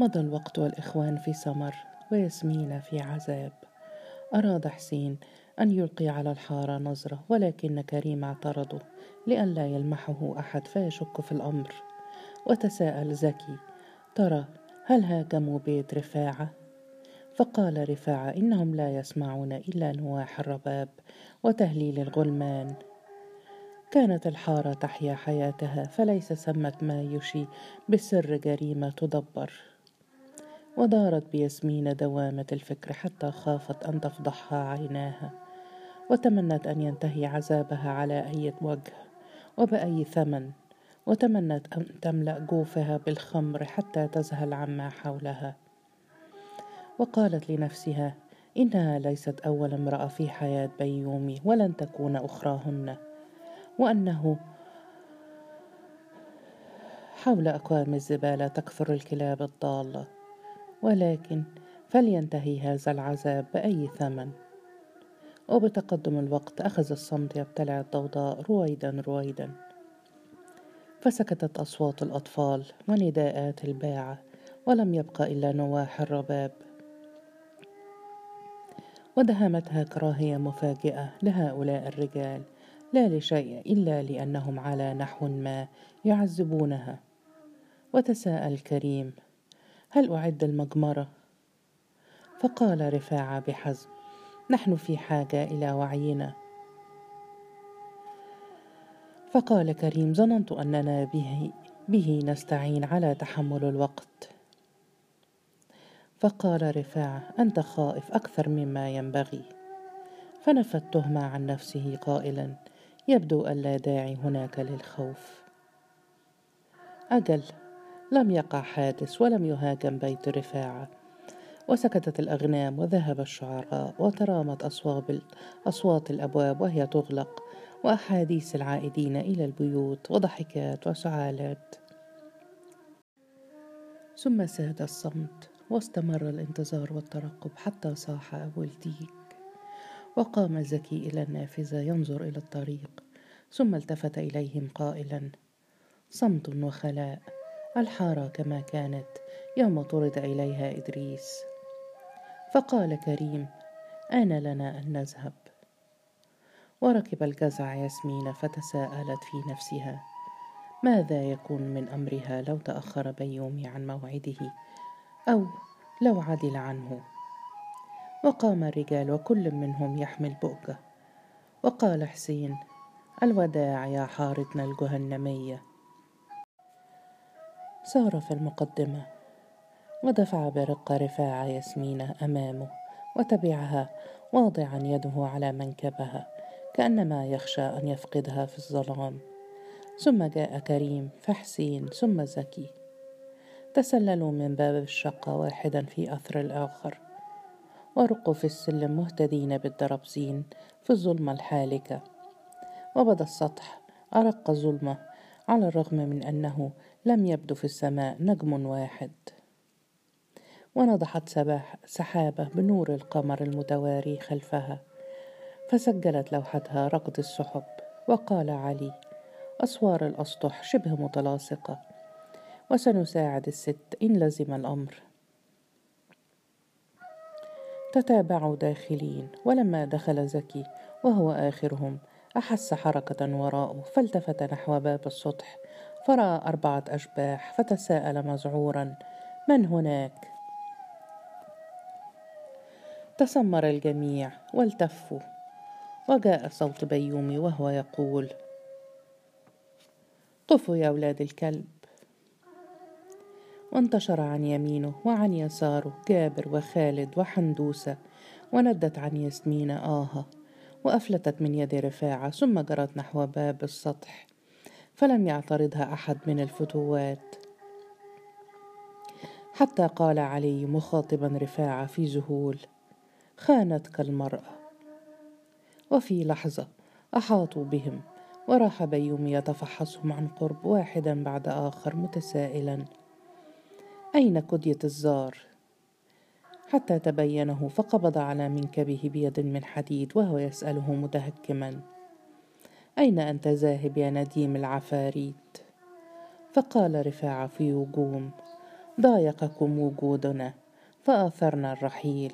مضى الوقت والإخوان في سمر وياسمين في عذاب. أراد حسين أن يلقي على الحارة نظرة ولكن كريم اعترضه لئلا يلمحه أحد فيشك في الأمر. وتساءل زكي ترى هل هاجموا بيت رفاعة؟ فقال رفاعة إنهم لا يسمعون إلا نواح الرباب وتهليل الغلمان. كانت الحارة تحيا حياتها فليس ثمة ما يشي بسر جريمة تدبر. ودارت بياسمين دوامة الفكر حتى خافت أن تفضحها عيناها وتمنت أن ينتهي عذابها على أي وجه وبأي ثمن وتمنت أن تملأ جوفها بالخمر حتى تذهل عما حولها. وقالت لنفسها إنها ليست أول امرأة في حياة بيومي ولن تكون أخراهن وأنه حول أكوام الزبالة تكثر الكلاب الضالة. ولكن فلينتهي هذا العذاب بأي ثمن. وبتقدم الوقت أخذ الصمت يبتلع الضوضاء رويدا رويدا. فسكتت أصوات الأطفال ونداءات الباعة ولم يبق إلا نواح الرباب. ودهمتها كراهية مفاجئة لهؤلاء الرجال لا لشيء إلا لأنهم على نحو ما يعذبونها. وتساءل كريم هل أعد المجمرة؟ فقال رفاعة بحزم نحن في حاجة إلى وعينا. فقال كريم ظننت أننا به, به نستعين على تحمل الوقت. فقال رفاعة أنت خائف أكثر مما ينبغي. فنفى التهمة عن نفسه قائلا يبدو أن لا داعي هناك للخوف. أجل. لم يقع حادث ولم يهاجم بيت رفاعة. وسكتت الأغنام وذهب الشعراء وترامت أصوات الأبواب وهي تغلق وأحاديث العائدين إلى البيوت وضحكات وسعالات. ثم ساد الصمت واستمر الانتظار والترقب حتى صاح أبو الديك. وقام زكي إلى النافذة ينظر إلى الطريق ثم التفت إليهم قائلا صمت وخلاء. الحارة كما كانت يوم طرد إليها إدريس. فقال كريم آن لنا أن نذهب. وركب الجزع ياسمين فتساءلت في نفسها ماذا يكون من أمرها لو تأخر بيومي عن موعده أو لو عدل عنه؟ وقام الرجال وكل منهم يحمل بؤجة وقال حسين الوداع يا حارتنا الجهنمية. سار في المقدمة ودفع برقة رفاعة ياسمينة أمامه وتبعها واضعا يده على منكبها كأنما يخشى أن يفقدها في الظلام. ثم جاء كريم فحسين ثم زكي. تسللوا من باب الشقة واحدا في أثر الآخر ورقوا في السلم مهتدين بالدربزين في الظلمة الحالكة. وبدأ السطح أرق ظلمة على الرغم من أنه لم يبدو في السماء نجم واحد. ونضحت سحابة بنور القمر المتواري خلفها فسجلت لوحتها ركض السحب وقال علي أسوار الأسطح شبه متلاصقة وسنساعد الست إن لزم الأمر. تتابعوا داخلين ولما دخل زكي وهو آخرهم أحس حركة وراءه فالتفت نحو باب السطح فرأى أربعة أشباح فتساءل مذعورا من هناك؟ تسمر الجميع والتفوا وجاء صوت بيومي وهو يقول طفوا يا أولاد الكلب وانتشر عن يمينه وعن يساره جابر وخالد وحندوسة وندت عن ياسمين آهة وأفلتت من يد رفاعة ثم جرت نحو باب السطح فلم يعترضها أحد من الفتوات. حتى قال علي مخاطبا رفاعة في ذهول خانتك المرأة. وفي لحظة أحاطوا بهم وراح بيوم يتفحصهم عن قرب واحدا بعد آخر متسائلا. أين كدية الزار؟ حتى تبينه فقبض على منكبه بيد من حديد وهو يسأله متهكما. أين أنت ذاهب يا نديم العفاريت؟ فقال رفاعة في وجوم ضايقكم وجودنا فآثرنا الرحيل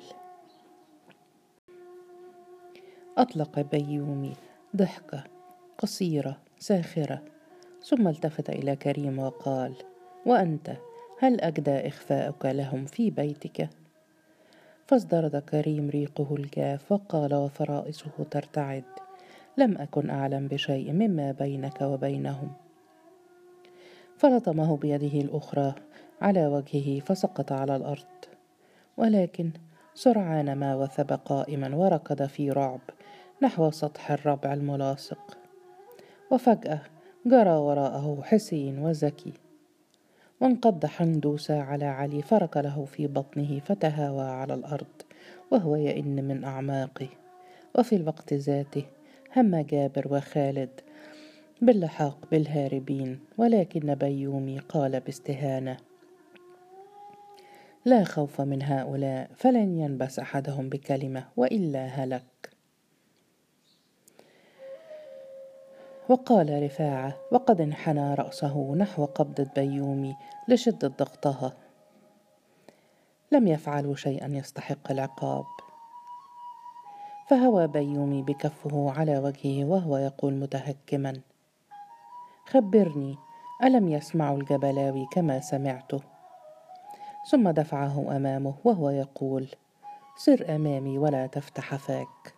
أطلق بيومي ضحكة قصيرة ساخرة ثم التفت إلى كريم وقال وأنت هل أجدى إخفاؤك لهم في بيتك؟ فازدرد كريم ريقه الجاف وقال وفرائصه ترتعد لم أكن أعلم بشيء مما بينك وبينهم. فلطمه بيده الأخرى على وجهه فسقط على الأرض. ولكن سرعان ما وثب قائما وركض في رعب نحو سطح الربع الملاصق. وفجأة جرى وراءه حسين وزكي. وانقض حندوسة على علي فرك له في بطنه فتهاوى على الأرض وهو يئن من أعماقه. وفي الوقت ذاته هم جابر وخالد. باللحاق بالهاربين ولكن بيومي قال باستهانة. لا خوف من هؤلاء فلن ينبس أحدهم بكلمة وإلا هلك. وقال رفاعة وقد انحنى رأسه نحو قبضة بيومي لشدة ضغطها. لم يفعلوا شيئا يستحق العقاب. فهوى بيومي بكفه على وجهه وهو يقول متهكما. خبرني ألم يسمعوا الجبلاوي كما سمعته؟ ثم دفعه أمامه وهو يقول سر أمامي ولا تفتح فاك.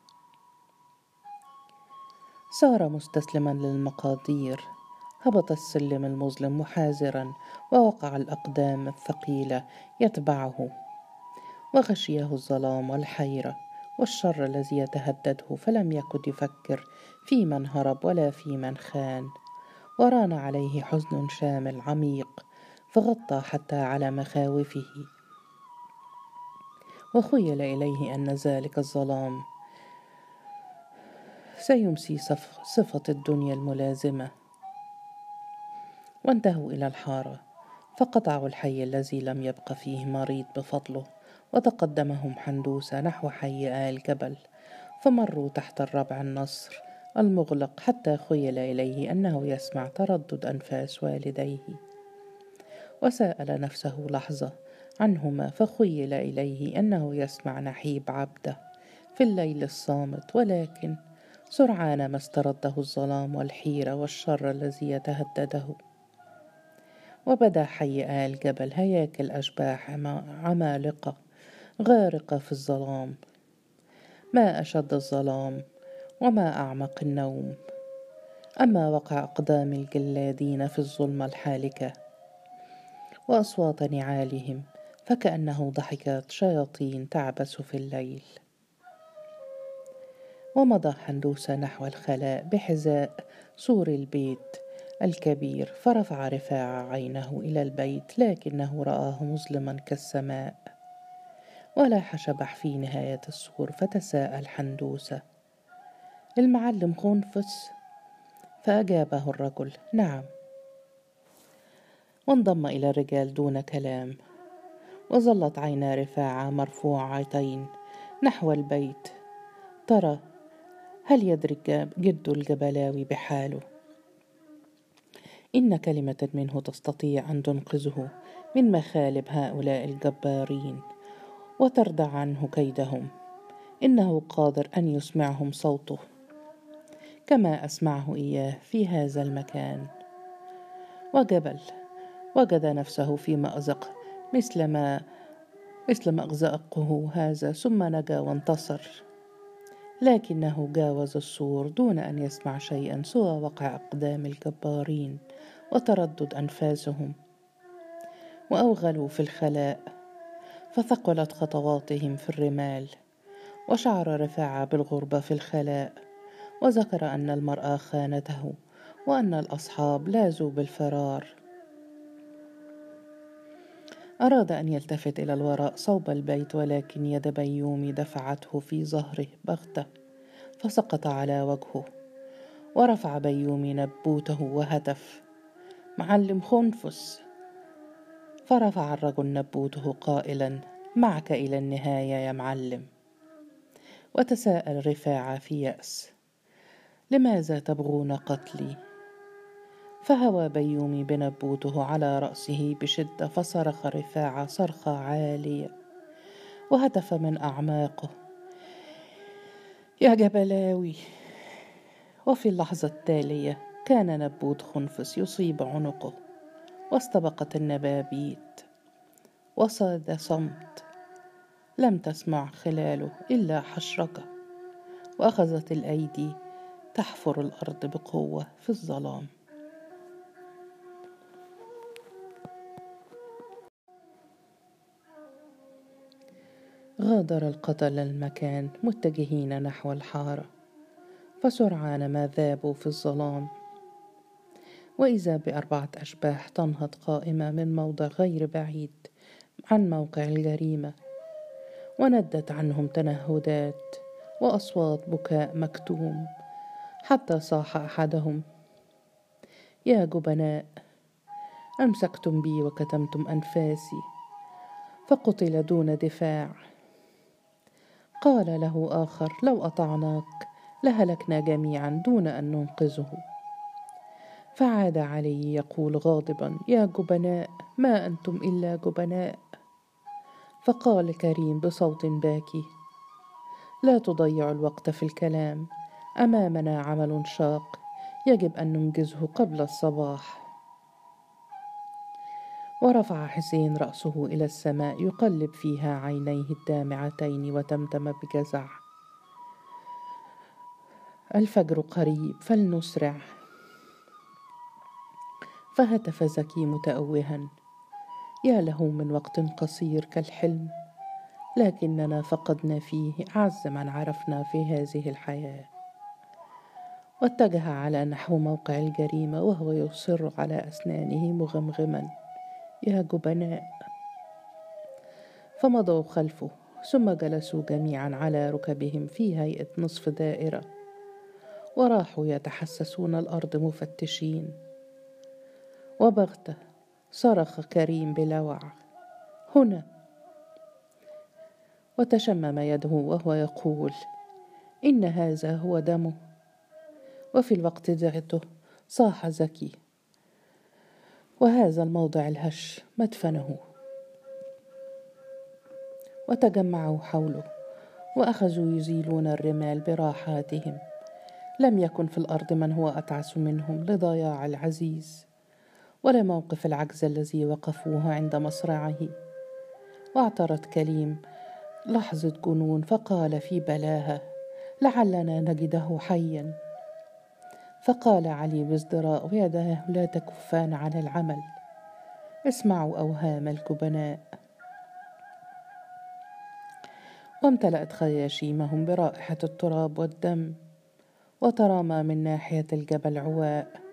صار مستسلما للمقادير هبط السلم المظلم محاذرا ووقع الأقدام الثقيلة يتبعه وغشيه الظلام والحيرة. والشر الذي يتهدده فلم يكد يفكر في من هرب ولا في من خان. وران عليه حزن شامل عميق فغطى حتى على مخاوفه. وخيل إليه أن ذلك الظلام سيمسي صفة الدنيا الملازمة. وانتهوا إلى الحارة فقطعوا الحي الذي لم يبق فيه مريض بفضله. وتقدمهم حندوسة نحو حي آل جبل فمروا تحت الربع النصر المغلق حتى خيل إليه أنه يسمع تردد أنفاس والديه. وسأل نفسه لحظة عنهما فخيل إليه أنه يسمع نحيب عبده في الليل الصامت ولكن سرعان ما استرده الظلام والحيرة والشر الذي يتهدده. وبدا حي آل جبل هياكل أشباح عمالقة. غارقة في الظلام. ما أشد الظلام وما أعمق النوم. أما وقع أقدام الجلادين في الظلمة الحالكة وأصوات نعالهم فكأنه ضحكات شياطين تعبث في الليل. ومضى حندوسة نحو الخلاء بحذاء سور البيت الكبير فرفع رفاعة عينه إلى البيت لكنه رآه مظلما كالسماء. ولاح شبح في نهاية السور فتساءل حندوسة. المعلم خنفس فأجابه الرجل نعم. وانضم إلى الرجال دون كلام. وظلت عينا رفاعة مرفوعتين نحو البيت. ترى هل يدري جد الجبلاوي بحاله؟ إن كلمة منه تستطيع أن تنقذه من مخالب هؤلاء الجبارين. وتردع عنه كيدهم. إنه قادر أن يسمعهم صوته. كما أسمعه إياه في هذا المكان. وجبل. وجد نفسه في مأزق مثل ما مثل مأزقه هذا ثم نجا وانتصر. لكنه جاوز السور دون أن يسمع شيئا سوى وقع أقدام الجبارين وتردد أنفاسهم. وأوغلوا في الخلاء. فثقلت خطواتهم في الرمال وشعر رفاعة بالغربة في الخلاء وذكر أن المرأة خانته وأن الأصحاب لاذوا بالفرار. أراد أن يلتفت إلى الوراء صوب البيت ولكن يد بيومي دفعته في ظهره بغتة فسقط على وجهه ورفع بيومي نبوته وهتف. معلم خنفس فرفع الرجل نبوته قائلا معك إلى النهاية يا معلم. وتساءل رفاعة في يأس لماذا تبغون قتلي؟ فهوى بيومي بنبوته على رأسه بشدة فصرخ رفاعة صرخة عالية وهتف من أعماقه يا جبلاوي. وفي اللحظة التالية كان نبوت خنفس يصيب عنقه. واستبقت النبابيت. وصاد صمت لم تسمع خلاله إلا حشركة. وأخذت الأيدي تحفر الأرض بقوة في الظلام. غادر القتل المكان متجهين نحو الحارة فسرعان ما ذابوا في الظلام. وإذا بأربعة أشباح تنهض قائمة من موضع غير بعيد عن موقع الجريمة. وندت عنهم تنهدات وأصوات بكاء مكتوم حتى صاح أحدهم. يا جبناء أمسكتم بي وكتمتم أنفاسي فقتل دون دفاع. قال له آخر لو أطعناك لهلكنا جميعا دون أن ننقذه. فعاد علي يقول غاضبا يا جبناء ما أنتم إلا جبناء. فقال كريم بصوت باكي لا تضيع الوقت في الكلام أمامنا عمل شاق يجب أن ننجزه قبل الصباح. ورفع حسين رأسه إلى السماء يقلب فيها عينيه الدامعتين وتمتم بجزع. الفجر قريب فلنسرع. فهتف زكي متأوها. يا له من وقت قصير كالحلم لكننا فقدنا فيه أعز من عرفنا في هذه الحياة. واتجه على نحو موقع الجريمة وهو يصر على أسنانه مغمغما. يا جبناء. فمضوا خلفه ثم جلسوا جميعا على ركبهم في هيئة نصف دائرة. وراحوا يتحسسون الأرض مفتشين. وبغته صرخ كريم بلوع هنا. وتشمم يده وهو يقول إن هذا هو دمه وفي الوقت ذاته صاح زكي. وهذا الموضع الهش مدفنه. وتجمعوا حوله وأخذوا يزيلون الرمال براحاتهم. لم يكن في الأرض من هو أتعس منهم لضياع العزيز. ولا موقف العجز الذي وقفوه عند مصرعه واعترت كليم لحظة جنون فقال في بلاها لعلنا نجده حيا. فقال علي بازدراء ويداه لا تكفان عن العمل اسمعوا أوهام الكبناء. وامتلأت خياشيمهم برائحة التراب والدم وترامى من ناحية الجبل عواء.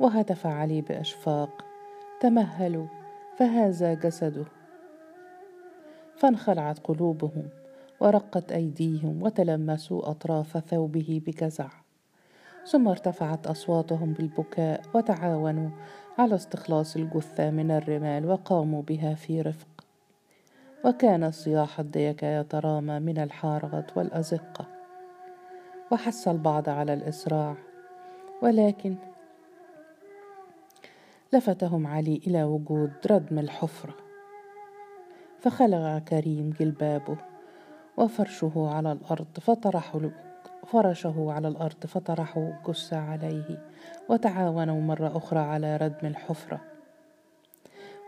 وهتف علي بأشفاق. تمهلوا فهذا جسده. فانخلعت قلوبهم ورقت أيديهم وتلمسوا أطراف ثوبه بجزع. ثم ارتفعت أصواتهم بالبكاء وتعاونوا على استخلاص الجثة من الرمال وقاموا بها في رفق. وكان صياح الديكة يترامى من الحارات والأزقة. وحس البعض على الإسراع. ولكن لفتهم علي إلى وجود ردم الحفرة. فخلع كريم جلبابه وفرشه على الأرض فطرحوا فرشه على الأرض فطرحوا الجثة عليه وتعاونوا مرة أخرى على ردم الحفرة.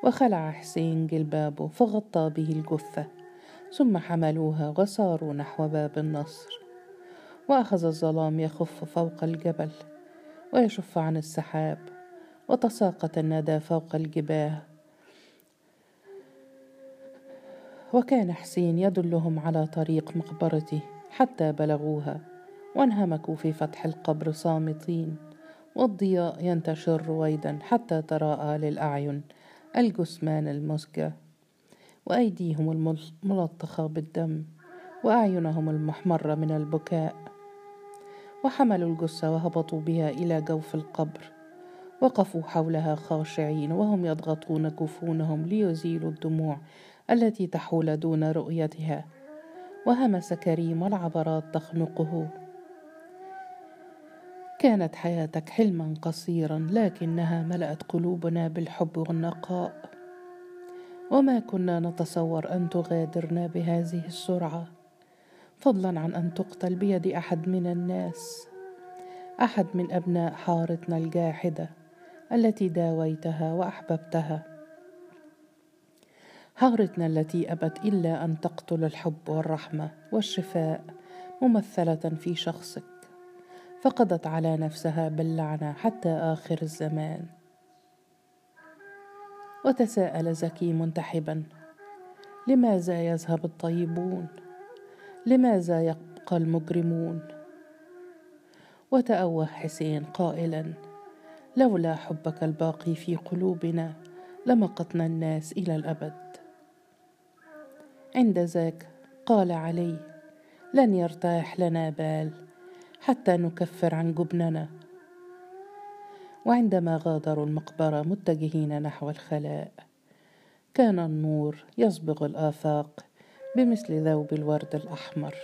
وخلع حسين جلبابه فغطى به الجثة ثم حملوها وساروا نحو باب النصر. وأخذ الظلام يخف فوق الجبل ويشف عن السحاب وتساقط الندى فوق الجباه. وكان حسين يدلهم على طريق مقبرته حتى بلغوها وانهمكوا في فتح القبر صامتين والضياء ينتشر رويدا حتى تراءى للأعين الجثمان المسجى. وأيديهم الملطخة بالدم وأعينهم المحمرة من البكاء. وحملوا الجثة وهبطوا بها إلى جوف القبر. وقفوا حولها خاشعين وهم يضغطون جفونهم ليزيلوا الدموع التي تحول دون رؤيتها. وهمس كريم والعبرات تخنقه. كانت حياتك حلما قصيرا لكنها ملأت قلوبنا بالحب والنقاء. وما كنا نتصور أن تغادرنا بهذه السرعة. فضلا عن أن تقتل بيد أحد من الناس. أحد من أبناء حارتنا الجاحدة. التي داويتها وأحببتها. حارتنا التي أبت إلا أن تقتل الحب والرحمة والشفاء ممثلة في شخصك. فقضت على نفسها باللعنة حتى آخر الزمان. وتساءل زكي منتحبا لماذا يذهب الطيبون؟ لماذا يبقى المجرمون؟ وتأوه حسين قائلا لولا حبك الباقي في قلوبنا لمقتنا الناس إلى الأبد. عند ذاك قال علي لن يرتاح لنا بال حتى نكفر عن جبننا. وعندما غادروا المقبرة متجهين نحو الخلاء كان النور يصبغ الآفاق بمثل ذوب الورد الأحمر.